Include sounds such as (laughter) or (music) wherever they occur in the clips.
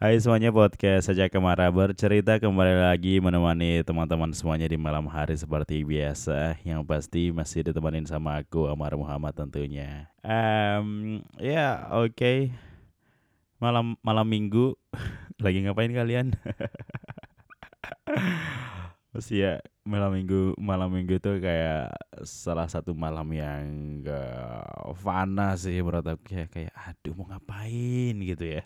Hai semuanya podcast saja Kemara bercerita kembali lagi menemani teman-teman semuanya di malam hari seperti biasa. Yang pasti masih ditemenin sama aku Amar Muhammad tentunya. Um, Ya oke. Okay. Malam malam minggu. (laughs) Lagi ngapain kalian? (laughs) Masih ya malam minggu malam minggu itu kayak salah satu malam yang gak fana sih menurut aku. Kayak kayak aduh mau ngapain? gitu ya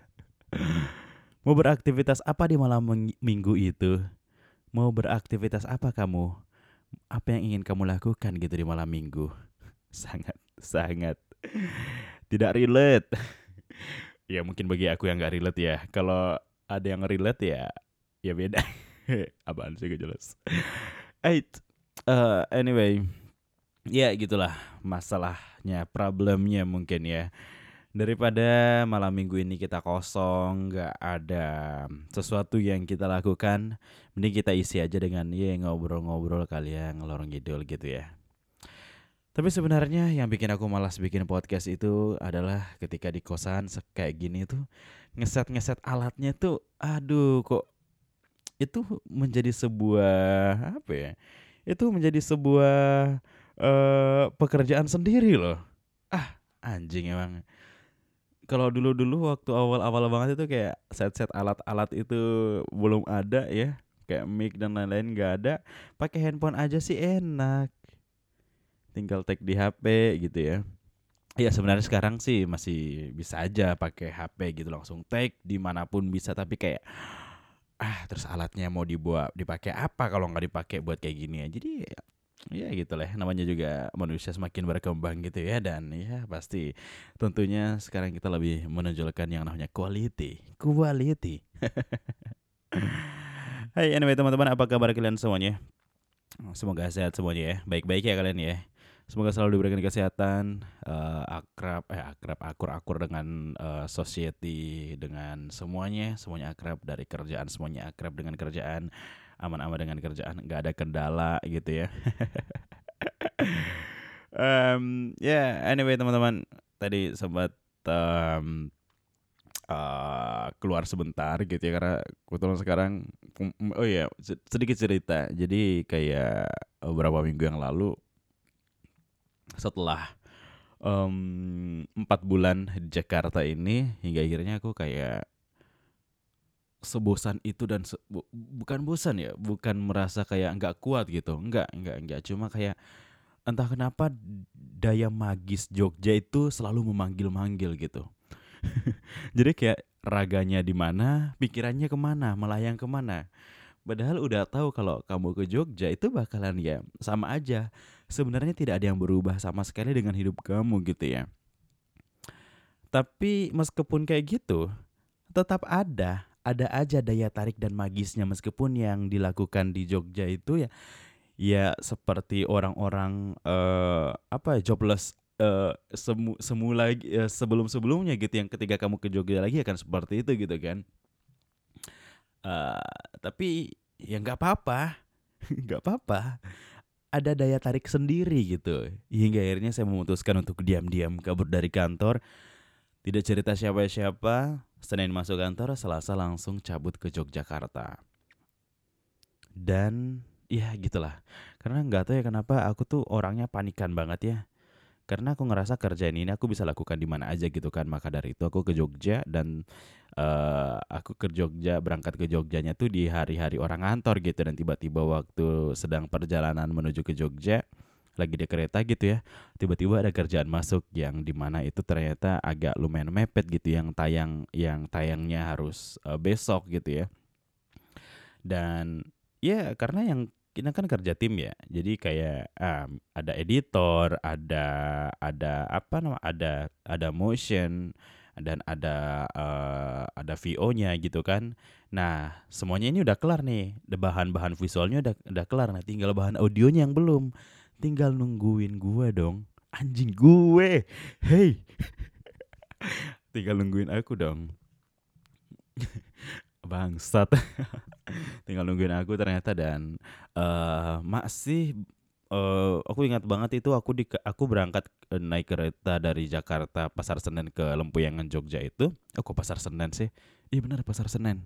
(laughs) Mau beraktivitas apa di malam minggu itu? Mau beraktivitas apa kamu? Apa yang ingin kamu lakukan gitu di malam minggu? (laughs) Sangat, sangat tidak relate. (laughs) ya mungkin bagi aku yang gak relate ya. Kalau ada yang relate ya, ya beda. (laughs) Apaan sih gak jelas. Eight. Uh, anyway, ya gitulah masalahnya, problemnya mungkin ya daripada malam minggu ini kita kosong nggak ada sesuatu yang kita lakukan mending kita isi aja dengan ya ngobrol-ngobrol kalian ngelor ngidul gitu ya. Tapi sebenarnya yang bikin aku malas bikin podcast itu adalah ketika di kosan kayak gini tuh ngeset-ngeset alatnya tuh aduh kok itu menjadi sebuah apa ya itu menjadi sebuah uh, pekerjaan sendiri loh. Ah anjing emang kalau dulu-dulu waktu awal-awal banget itu kayak set-set alat-alat itu belum ada ya. Kayak mic dan lain-lain nggak ada. Pakai handphone aja sih enak. Tinggal tag di HP gitu ya. Ya sebenarnya sekarang sih masih bisa aja pakai HP gitu langsung tag di mana pun bisa. Tapi kayak ah terus alatnya mau dibuat dipakai apa kalau nggak dipakai buat kayak gini ya? Jadi ya gitu lah namanya juga manusia semakin berkembang gitu ya. Dan ya pasti tentunya sekarang kita lebih menonjolkan yang namanya quality. Quality. (laughs) Hai anyway teman-teman apa kabar kalian semuanya? Semoga sehat semuanya ya. Baik-baik ya kalian ya. Semoga selalu diberikan kesehatan, uh, akrab, eh akrab, akur-akur dengan uh, society, dengan semuanya, semuanya akrab dari kerjaan, semuanya akrab dengan kerjaan, aman-aman dengan kerjaan nggak ada kendala gitu ya. (laughs) Um, ya yeah, anyway teman-teman tadi sempat um, uh, keluar sebentar gitu ya karena kebetulan sekarang oh ya sedikit cerita. Jadi kayak beberapa minggu yang lalu setelah empat um, bulan di Jakarta ini hingga akhirnya aku kayak sebosan itu dan se bu bukan bosan ya, bukan merasa kayak nggak kuat gitu, nggak nggak nggak cuma kayak entah kenapa daya magis Jogja itu selalu memanggil-manggil gitu. (laughs) Jadi kayak raganya di mana, pikirannya ke mana, melayang ke mana. Padahal udah tahu kalau kamu ke Jogja itu bakalan ya sama aja. Sebenarnya tidak ada yang berubah sama sekali dengan hidup kamu gitu ya. Tapi meskipun kayak gitu, tetap ada ada aja daya tarik dan magisnya meskipun yang dilakukan di Jogja itu ya ya seperti orang-orang uh, apa ya jobless uh, semu semula uh, sebelum-sebelumnya gitu yang ketika kamu ke Jogja lagi akan seperti itu gitu kan. Uh, tapi ya nggak apa-apa, (laughs) nggak apa-apa. Ada daya tarik sendiri gitu. Hingga akhirnya saya memutuskan untuk diam-diam kabur dari kantor. Tidak cerita siapa-siapa, Senin masuk kantor, Selasa langsung cabut ke Yogyakarta. Dan ya gitulah. Karena nggak tahu ya kenapa aku tuh orangnya panikan banget ya. Karena aku ngerasa kerjaan ini aku bisa lakukan di mana aja gitu kan. Maka dari itu aku ke Jogja dan uh, aku ke Jogja berangkat ke Jogjanya tuh di hari-hari orang kantor gitu dan tiba-tiba waktu sedang perjalanan menuju ke Jogja lagi di kereta gitu ya tiba-tiba ada kerjaan masuk yang di mana itu ternyata agak lumayan mepet gitu yang tayang yang tayangnya harus uh, besok gitu ya dan ya karena yang kita kan kerja tim ya jadi kayak um, ada editor ada ada apa nama ada ada motion dan ada uh, ada VO-nya gitu kan. Nah, semuanya ini udah kelar nih. Bahan-bahan visualnya udah udah kelar. Nah, tinggal bahan audionya yang belum tinggal nungguin gue dong anjing gue hey (laughs) tinggal nungguin aku dong (laughs) bangsat (laughs) tinggal nungguin aku ternyata dan uh, masih uh, aku ingat banget itu aku di aku berangkat uh, naik kereta dari Jakarta Pasar Senen ke Lempuyangan Jogja itu. Oh Pasar Senen sih? Iya benar Pasar Senen.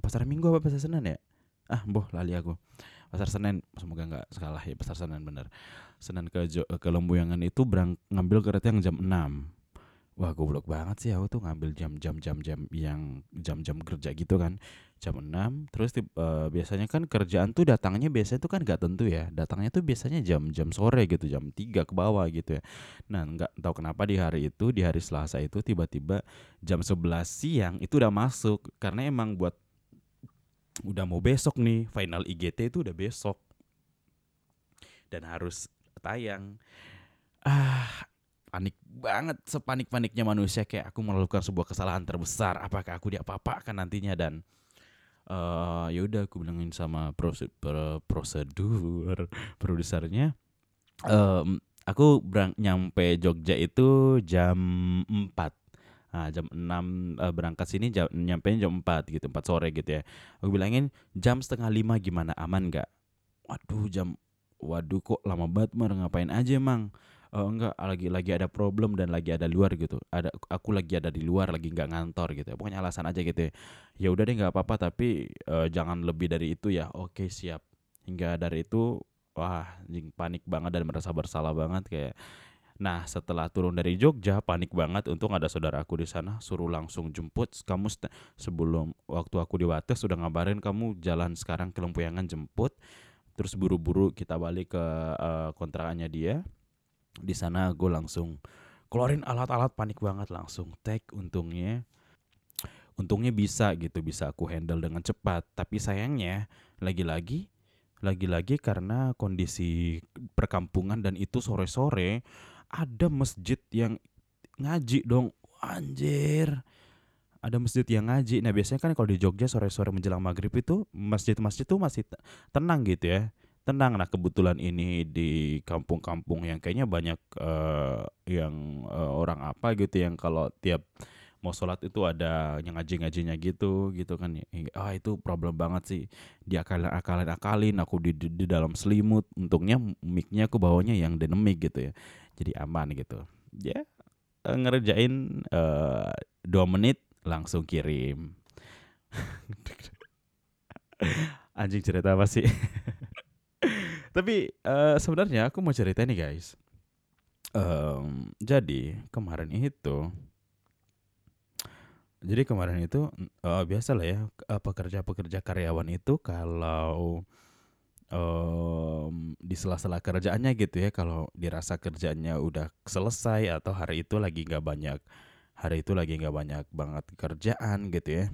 Pasar Minggu apa Pasar Senen ya? Ah, boh lali aku. Pasar Senen, semoga nggak salah ya Pasar Senen bener. Senen ke jo, ke Lembuyangan itu berang, ngambil kereta yang jam 6 Wah goblok banget sih aku tuh ngambil jam-jam jam-jam yang jam-jam kerja gitu kan. Jam 6 terus uh, biasanya kan kerjaan tuh datangnya biasanya tuh kan gak tentu ya. Datangnya tuh biasanya jam-jam sore gitu jam 3 ke bawah gitu ya. Nah nggak tahu kenapa di hari itu di hari Selasa itu tiba-tiba jam 11 siang itu udah masuk. Karena emang buat udah mau besok nih final IGT itu udah besok. Dan harus tayang. Ah panik banget sepanik-paniknya manusia kayak aku melakukan sebuah kesalahan terbesar. Apakah aku diapa-apakan nantinya? Dan uh, ya udah aku bilangin sama prosedur prosedur (laughs) produsernya um, aku berang nyampe Jogja itu jam 4 Nah, jam 6 uh, eh, berangkat sini jam nyampe jam 4 gitu, 4 sore gitu ya. Aku bilangin jam setengah lima gimana aman nggak? Waduh jam waduh kok lama banget mar ngapain aja emang? oh enggak lagi lagi ada problem dan lagi ada luar gitu ada aku lagi ada di luar lagi nggak ngantor gitu ya pokoknya alasan aja gitu ya, ya udah deh nggak apa-apa tapi uh, jangan lebih dari itu ya oke siap hingga dari itu wah panik banget dan merasa bersalah banget kayak Nah setelah turun dari Jogja panik banget. Untung ada saudara aku di sana suruh langsung jemput. Kamu sebelum waktu aku di Wates sudah ngabarin kamu jalan sekarang ke Lempuyangan jemput. Terus buru-buru kita balik ke uh, kontrakannya dia. Di sana gue langsung keluarin alat-alat panik banget langsung. Tag untungnya untungnya bisa gitu bisa aku handle dengan cepat. Tapi sayangnya lagi-lagi lagi-lagi karena kondisi perkampungan dan itu sore-sore ada masjid yang ngaji dong. Anjir. Ada masjid yang ngaji. Nah biasanya kan kalau di Jogja sore-sore menjelang maghrib itu masjid-masjid tuh masih tenang gitu ya. Tenang. Nah kebetulan ini di kampung-kampung yang kayaknya banyak uh, yang uh, orang apa gitu yang kalau tiap mau sholat itu ada yang ngaji-ngajinya gitu gitu kan. Ah itu problem banget sih. Diakalin akalin akalin aku di, di, di dalam selimut. Untungnya micnya aku bawanya yang dynamic gitu ya. Jadi aman gitu. Ya yeah, ngerjain uh, dua menit langsung kirim. (laughs) Anjing cerita apa sih? (laughs) Tapi uh, sebenarnya aku mau cerita nih guys. Um, jadi kemarin itu, jadi kemarin itu uh, biasa lah ya pekerja-pekerja karyawan itu kalau um, di sela-sela kerjaannya gitu ya, kalau dirasa kerjanya udah selesai atau hari itu lagi nggak banyak, hari itu lagi nggak banyak banget kerjaan gitu ya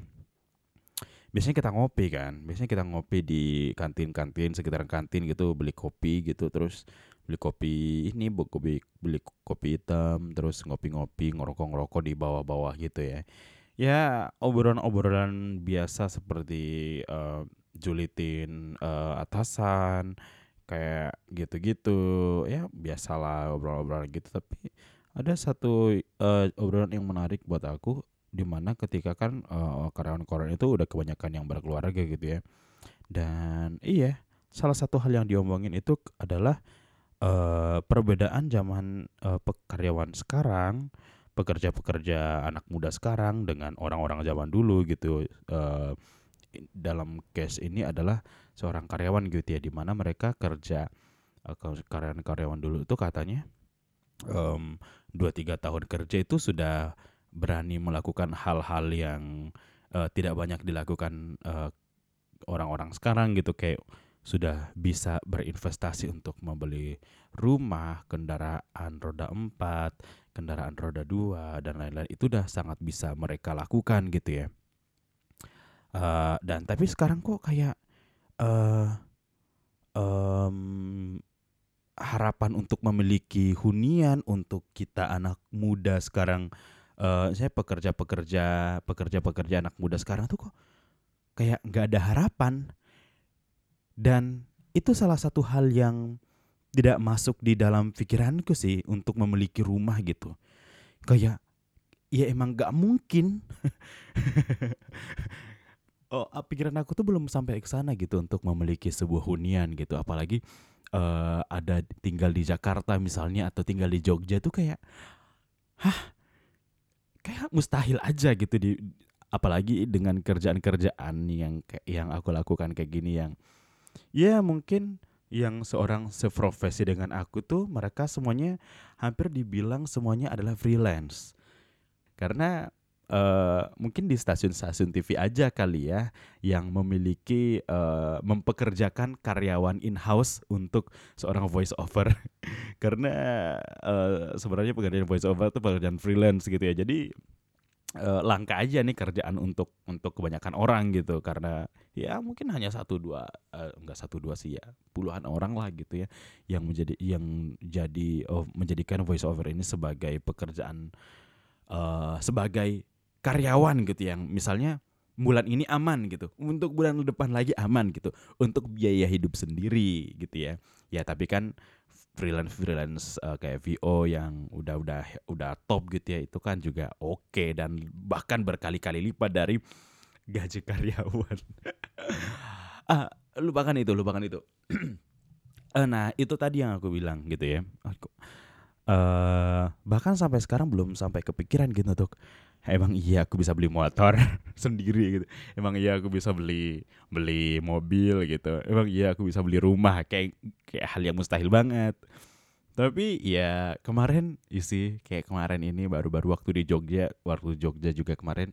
biasanya kita ngopi kan biasanya kita ngopi di kantin-kantin sekitaran kantin gitu beli kopi gitu terus beli kopi ini bu kopi beli kopi hitam terus ngopi-ngopi ngerokok-ngerokok di bawah-bawah gitu ya ya obrolan-obrolan biasa seperti uh, julitin uh, atasan kayak gitu-gitu. Ya biasalah obrolan-obrolan gitu tapi ada satu uh, obrolan yang menarik buat aku di mana ketika kan uh, karyawan-karyawan itu udah kebanyakan yang berkeluarga gitu ya. Dan iya salah satu hal yang diomongin itu adalah uh, perbedaan zaman uh, karyawan sekarang pekerja-pekerja anak muda sekarang dengan orang-orang zaman dulu gitu uh, dalam case ini adalah seorang karyawan gitu ya di mana mereka kerja uh, karyawan-karyawan dulu itu katanya um, tiga tahun kerja itu sudah berani melakukan hal-hal yang uh, tidak banyak dilakukan eh, orang-orang sekarang gitu. Kayak sudah bisa berinvestasi untuk membeli rumah, kendaraan roda 4, kendaraan roda 2 dan lain-lain itu udah sangat bisa mereka lakukan gitu ya. Uh, dan tapi sekarang kok kayak uh, um, harapan untuk memiliki hunian untuk kita anak muda sekarang uh, saya pekerja-pekerja pekerja-pekerja anak muda sekarang tuh kok kayak nggak ada harapan dan itu salah satu hal yang tidak masuk di dalam pikiranku sih untuk memiliki rumah gitu. Kayak ya emang nggak mungkin. (laughs) Oh pikiran aku tuh belum sampai ke sana gitu untuk memiliki sebuah hunian gitu. Apalagi uh, ada tinggal di Jakarta misalnya atau tinggal di Jogja tuh kayak hah? Kayak mustahil aja gitu di apalagi dengan kerjaan-kerjaan yang yang aku lakukan kayak gini yang ya mungkin yang seorang seprofesi dengan aku tuh mereka semuanya hampir dibilang semuanya adalah freelance. Karena uh, mungkin di stasiun-stasiun TV aja kali ya yang memiliki uh, mempekerjakan karyawan in-house untuk seorang voice over (laughs) karena uh, sebenarnya pekerjaan voice over itu pekerjaan freelance gitu ya. Jadi uh, langka aja nih kerjaan untuk untuk kebanyakan orang gitu. Karena ya mungkin hanya satu dua uh, enggak satu dua sih ya puluhan orang lah gitu ya yang menjadi yang jadi oh, menjadikan voice over ini sebagai pekerjaan uh, sebagai karyawan gitu yang misalnya bulan ini aman gitu untuk bulan depan lagi aman gitu untuk biaya hidup sendiri gitu ya. Ya tapi kan freelance freelance uh, kayak VO yang udah udah top gitu ya itu kan juga oke okay, dan bahkan berkali-kali lipat dari gaji (laughs) karyawan. (laughs) Ah lupakan itu lupakan itu. Uh, (clears throat) nah itu tadi yang aku bilang gitu ya. Aku uh, bahkan sampai sekarang belum sampai kepikiran gitu tuh emang iya aku bisa beli motor (laughs) sendiri gitu. Emang iya aku bisa beli beli mobil gitu. Emang iya aku bisa beli rumah. Kayak kayak hal yang mustahil banget. Tapi ya kemarin isi kayak kemarin ini baru-baru waktu di Jogja waktu Jogja juga kemarin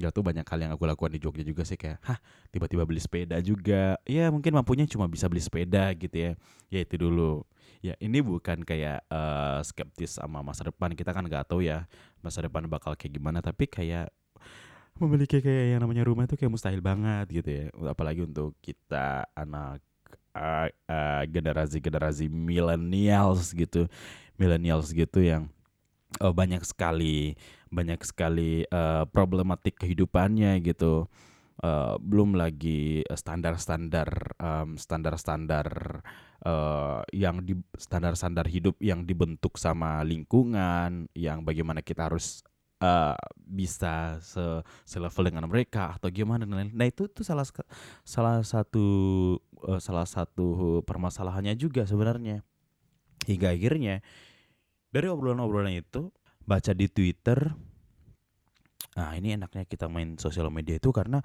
Gak tuh banyak hal yang aku lakukan di Jogja juga sih kayak hah tiba-tiba beli sepeda juga. Ya mungkin mampunya cuma bisa beli sepeda gitu ya. Ya itu dulu ya ini bukan kayak uh, skeptis sama masa depan kita kan nggak tahu ya masa depan bakal kayak gimana tapi kayak memiliki kayak yang namanya rumah itu kayak mustahil banget gitu ya. Apalagi untuk kita anak uh, uh, generasi generasi millennials gitu millennials gitu yang uh, banyak sekali banyak sekali uh, problematik kehidupannya gitu. Uh, belum lagi standar-standar um, standar-standar uh, yang di standar-standar hidup yang dibentuk sama lingkungan yang bagaimana kita harus uh, bisa se selevel dengan mereka atau gimana dan lain. Nah itu tuh salah salah satu uh, salah satu permasalahannya juga sebenarnya. Hingga akhirnya dari obrolan-obrolan itu baca di Twitter. Nah ini enaknya kita main sosial media itu karena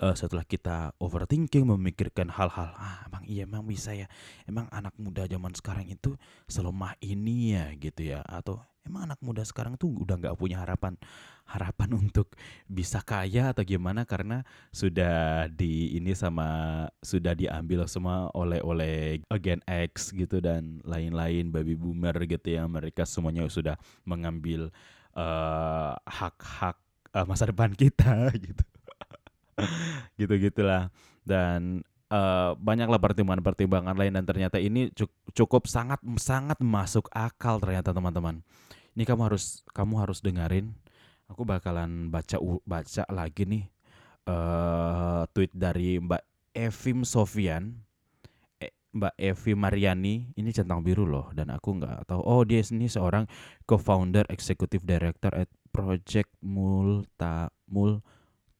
uh, setelah kita overthinking memikirkan hal-hal ah emang iya emang bisa ya? Emang anak muda zaman sekarang itu selemah ini ya? Gitu ya. Atau emang anak muda sekarang tuh udah nggak punya harapan harapan (laughs) untuk bisa kaya atau gimana? Karena sudah di ini sama sudah diambil semua oleh oleh Gen X gitu dan lain-lain baby boomer gitu ya. Mereka semuanya sudah mengambil uh, hak-hak uh, masa depan (laughs) kita gitu (laughs) gitu gitulah dan uh, banyaklah pertimbangan-pertimbangan lain dan ternyata ini cukup sangat sangat masuk akal ternyata teman-teman. Ini kamu harus kamu harus dengerin. Aku bakalan baca baca lagi nih uh, tweet dari Mbak Evim Sofian. Eh, Mbak Evi Mariani ini centang biru loh dan aku nggak tahu. Oh dia ini seorang co-founder executive director at Project Multa Mul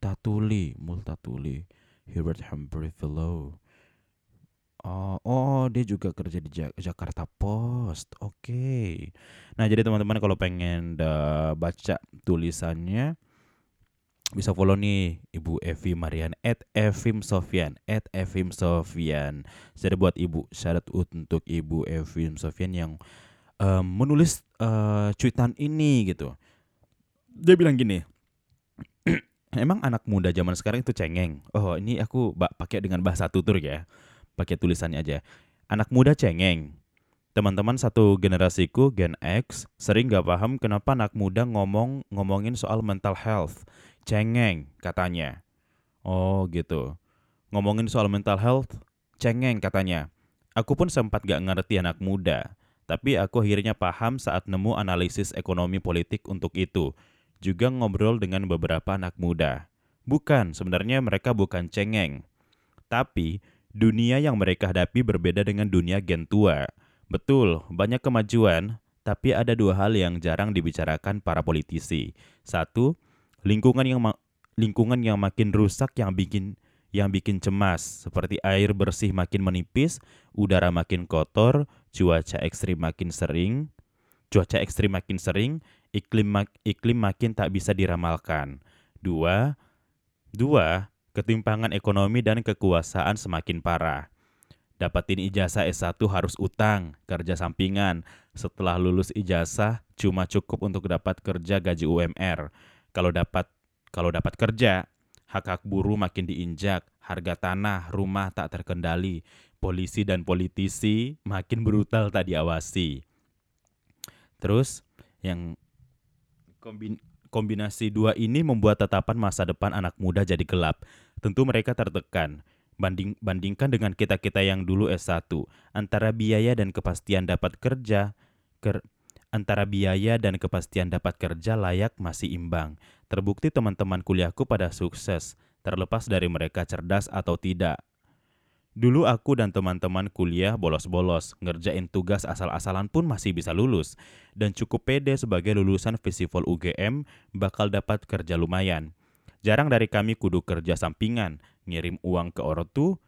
Multatuli, Multatuli, Herbert Humphrey Fellow. Oh, oh, dia juga kerja di Jakarta Post. Oke. Okay. Nah, jadi teman-teman kalau pengen uh, baca tulisannya bisa follow nih Ibu Evi Marian at Evim Sofian at Evim Sofian. Jadi buat Ibu syarat untuk Ibu Evim Sofian yang um, menulis uh, cuitan ini gitu. Dia bilang gini, emang anak muda zaman sekarang itu cengeng. Oh, ini aku pakai dengan bahasa tutur ya. Pakai tulisannya aja. Anak muda cengeng. Teman-teman satu generasiku Gen X sering gak paham kenapa anak muda ngomong ngomongin soal mental health. Cengeng katanya. Oh gitu. Ngomongin soal mental health, cengeng katanya. Aku pun sempat gak ngerti anak muda. Tapi aku akhirnya paham saat nemu analisis ekonomi politik untuk itu juga ngobrol dengan beberapa anak muda. Bukan, sebenarnya mereka bukan cengeng. Tapi, dunia yang mereka hadapi berbeda dengan dunia gen tua. Betul, banyak kemajuan, tapi ada dua hal yang jarang dibicarakan para politisi. Satu, lingkungan yang lingkungan yang makin rusak yang bikin yang bikin cemas, seperti air bersih makin menipis, udara makin kotor, cuaca ekstrim makin sering, cuaca ekstrim makin sering, iklim mak iklim makin tak bisa diramalkan. Dua, dua, ketimpangan ekonomi dan kekuasaan semakin parah. Dapatin ijazah S1 harus utang, kerja sampingan. Setelah lulus ijazah, cuma cukup untuk dapat kerja gaji UMR. Kalau dapat kalau dapat kerja, hak-hak buruh makin diinjak, harga tanah, rumah tak terkendali, polisi dan politisi makin brutal tak diawasi. Terus yang kombin kombinasi dua ini membuat tatapan masa depan anak muda jadi gelap. Tentu mereka tertekan. Banding, bandingkan dengan kita-kita yang dulu S1, antara biaya dan kepastian dapat kerja, ker, antara biaya dan kepastian dapat kerja layak masih imbang. Terbukti teman-teman kuliahku pada sukses, terlepas dari mereka cerdas atau tidak. Dulu aku dan teman-teman kuliah bolos-bolos, ngerjain tugas asal-asalan pun masih bisa lulus. Dan cukup pede sebagai lulusan festival UGM bakal dapat kerja lumayan. Jarang dari kami kudu kerja sampingan, ngirim uang ke ortu,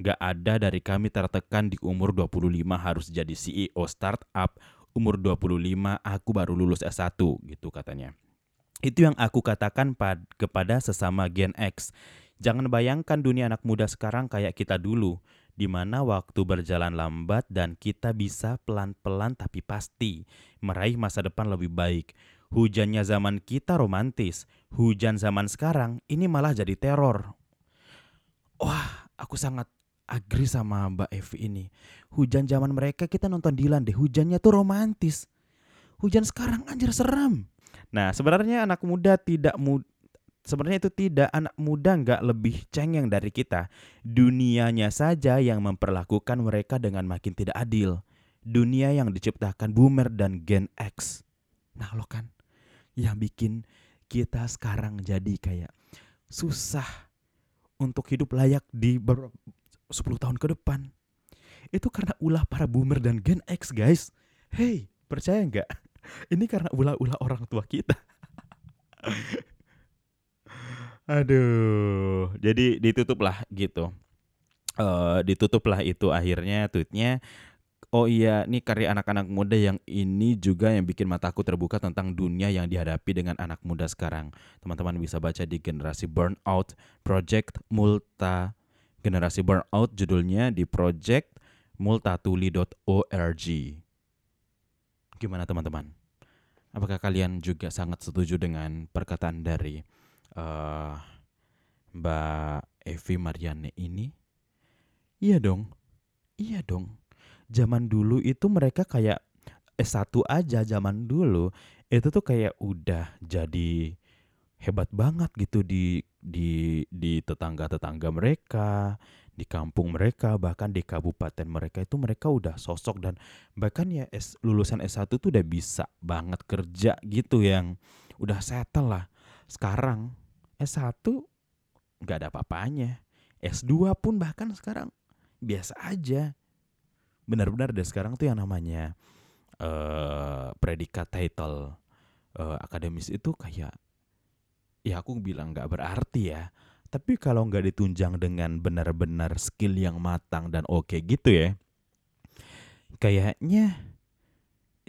gak ada dari kami tertekan di umur 25 harus jadi CEO startup, umur 25 aku baru lulus S1 gitu katanya. Itu yang aku katakan pad kepada sesama Gen X. Jangan bayangkan dunia anak muda sekarang kayak kita dulu, di mana waktu berjalan lambat dan kita bisa pelan-pelan tapi pasti meraih masa depan lebih baik. Hujannya zaman kita romantis, hujan zaman sekarang ini malah jadi teror. Wah, aku sangat agree sama Mbak Evi ini. Hujan zaman mereka kita nonton Dilan deh, hujannya tuh romantis. Hujan sekarang anjir seram. Nah, sebenarnya anak muda tidak mud sebenarnya itu tidak anak muda nggak lebih cengeng dari kita. Dunianya saja yang memperlakukan mereka dengan makin tidak adil. Dunia yang diciptakan boomer dan Gen X. Nah lo kan yang bikin kita sekarang jadi kayak susah untuk hidup layak di 10 tahun ke depan. Itu karena ulah para boomer dan Gen X guys. Hey, percaya nggak? (laughs) Ini karena ulah-ulah orang tua kita. (laughs) Aduh, jadi ditutuplah gitu. Uh, ditutuplah itu akhirnya tweetnya. Oh iya, ini karya anak-anak muda yang ini juga yang bikin mataku terbuka tentang dunia yang dihadapi dengan anak muda sekarang. Teman-teman bisa baca di Generasi Burnout Project Multa Generasi Burnout judulnya di project multatuli.org. Gimana teman-teman? Apakah kalian juga sangat setuju dengan perkataan dari uh, Mbak Evi Marianne ini? Iya dong, iya dong. Zaman dulu itu mereka kayak S1 aja zaman dulu itu tuh kayak udah jadi hebat banget gitu di di di tetangga-tetangga mereka, di kampung mereka, bahkan di kabupaten mereka itu mereka udah sosok dan bahkan ya S, lulusan S1 tuh udah bisa banget kerja gitu yang udah settle lah. Sekarang S1 nggak ada apa-apanya. S2 pun bahkan sekarang biasa aja. Benar-benar deh sekarang tuh yang namanya uh, predikat title uh, akademis itu kayak ya aku bilang nggak berarti ya tapi kalau nggak ditunjang dengan benar-benar skill yang matang dan oke okay gitu ya, kayaknya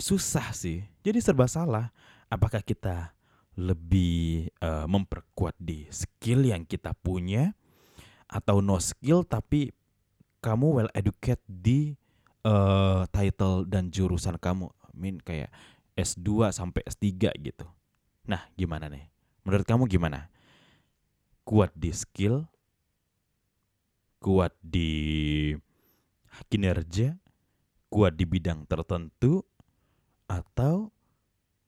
susah sih. Jadi serba salah. Apakah kita lebih uh, memperkuat di skill yang kita punya atau no skill tapi kamu well educated di uh, title dan jurusan kamu. I kayak S2 sampai S3 gitu. Nah, gimana nih? Menurut kamu gimana? kuat di skill, kuat di kinerja, kuat di bidang tertentu, atau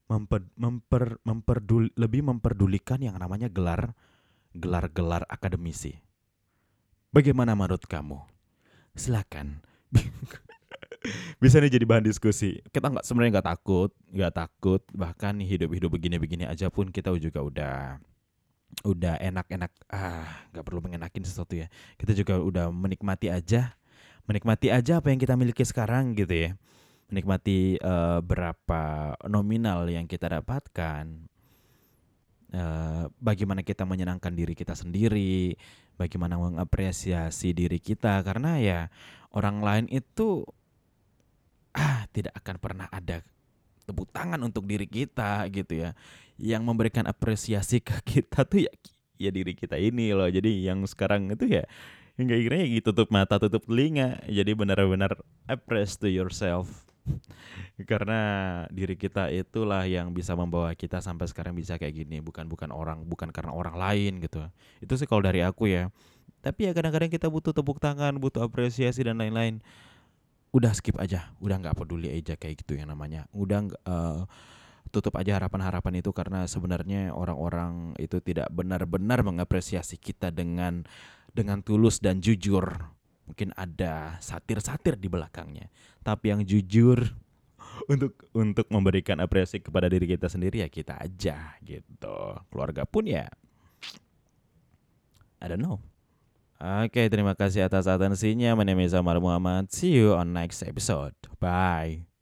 memper, memper, memperdul, lebih memperdulikan yang namanya gelar gelar-gelar akademisi. Bagaimana menurut kamu? Silakan. (laughs) Bisa nih jadi bahan diskusi. Kita nggak sebenarnya nggak takut, nggak takut. Bahkan hidup-hidup begini-begini aja pun kita juga udah udah enak-enak ah nggak perlu mengenakin sesuatu ya kita juga udah menikmati aja menikmati aja apa yang kita miliki sekarang gitu ya menikmati uh, berapa nominal yang kita dapatkan uh, bagaimana kita menyenangkan diri kita sendiri bagaimana mengapresiasi diri kita karena ya orang lain itu ah tidak akan pernah ada tepuk tangan untuk diri kita gitu ya. Yang memberikan apresiasi ke (laughs) kita tuh ya ya diri kita ini loh. Jadi yang sekarang itu ya hingga akhirnya ya tutup mata, tutup telinga. Jadi benar-benar appreciate to yourself. (laughs) Karena diri kita itulah yang bisa membawa kita sampai sekarang bisa kayak gini, bukan bukan orang, bukan karena orang lain gitu. Itu sih kalau dari aku ya. Tapi ya kadang-kadang kita butuh tepuk tangan, butuh apresiasi dan lain-lain udah skip aja udah nggak peduli aja kayak gitu yang namanya udah uh, tutup aja harapan-harapan itu karena sebenarnya orang-orang itu tidak benar-benar mengapresiasi kita dengan dengan tulus dan jujur mungkin ada satir-satir di belakangnya tapi yang jujur (laughs) untuk untuk memberikan apresiasi kepada diri kita sendiri ya kita aja gitu keluarga pun ya I don't know Oke, terima kasih atas atensinya. My name is Amar Muhammad. See you on next episode. Bye.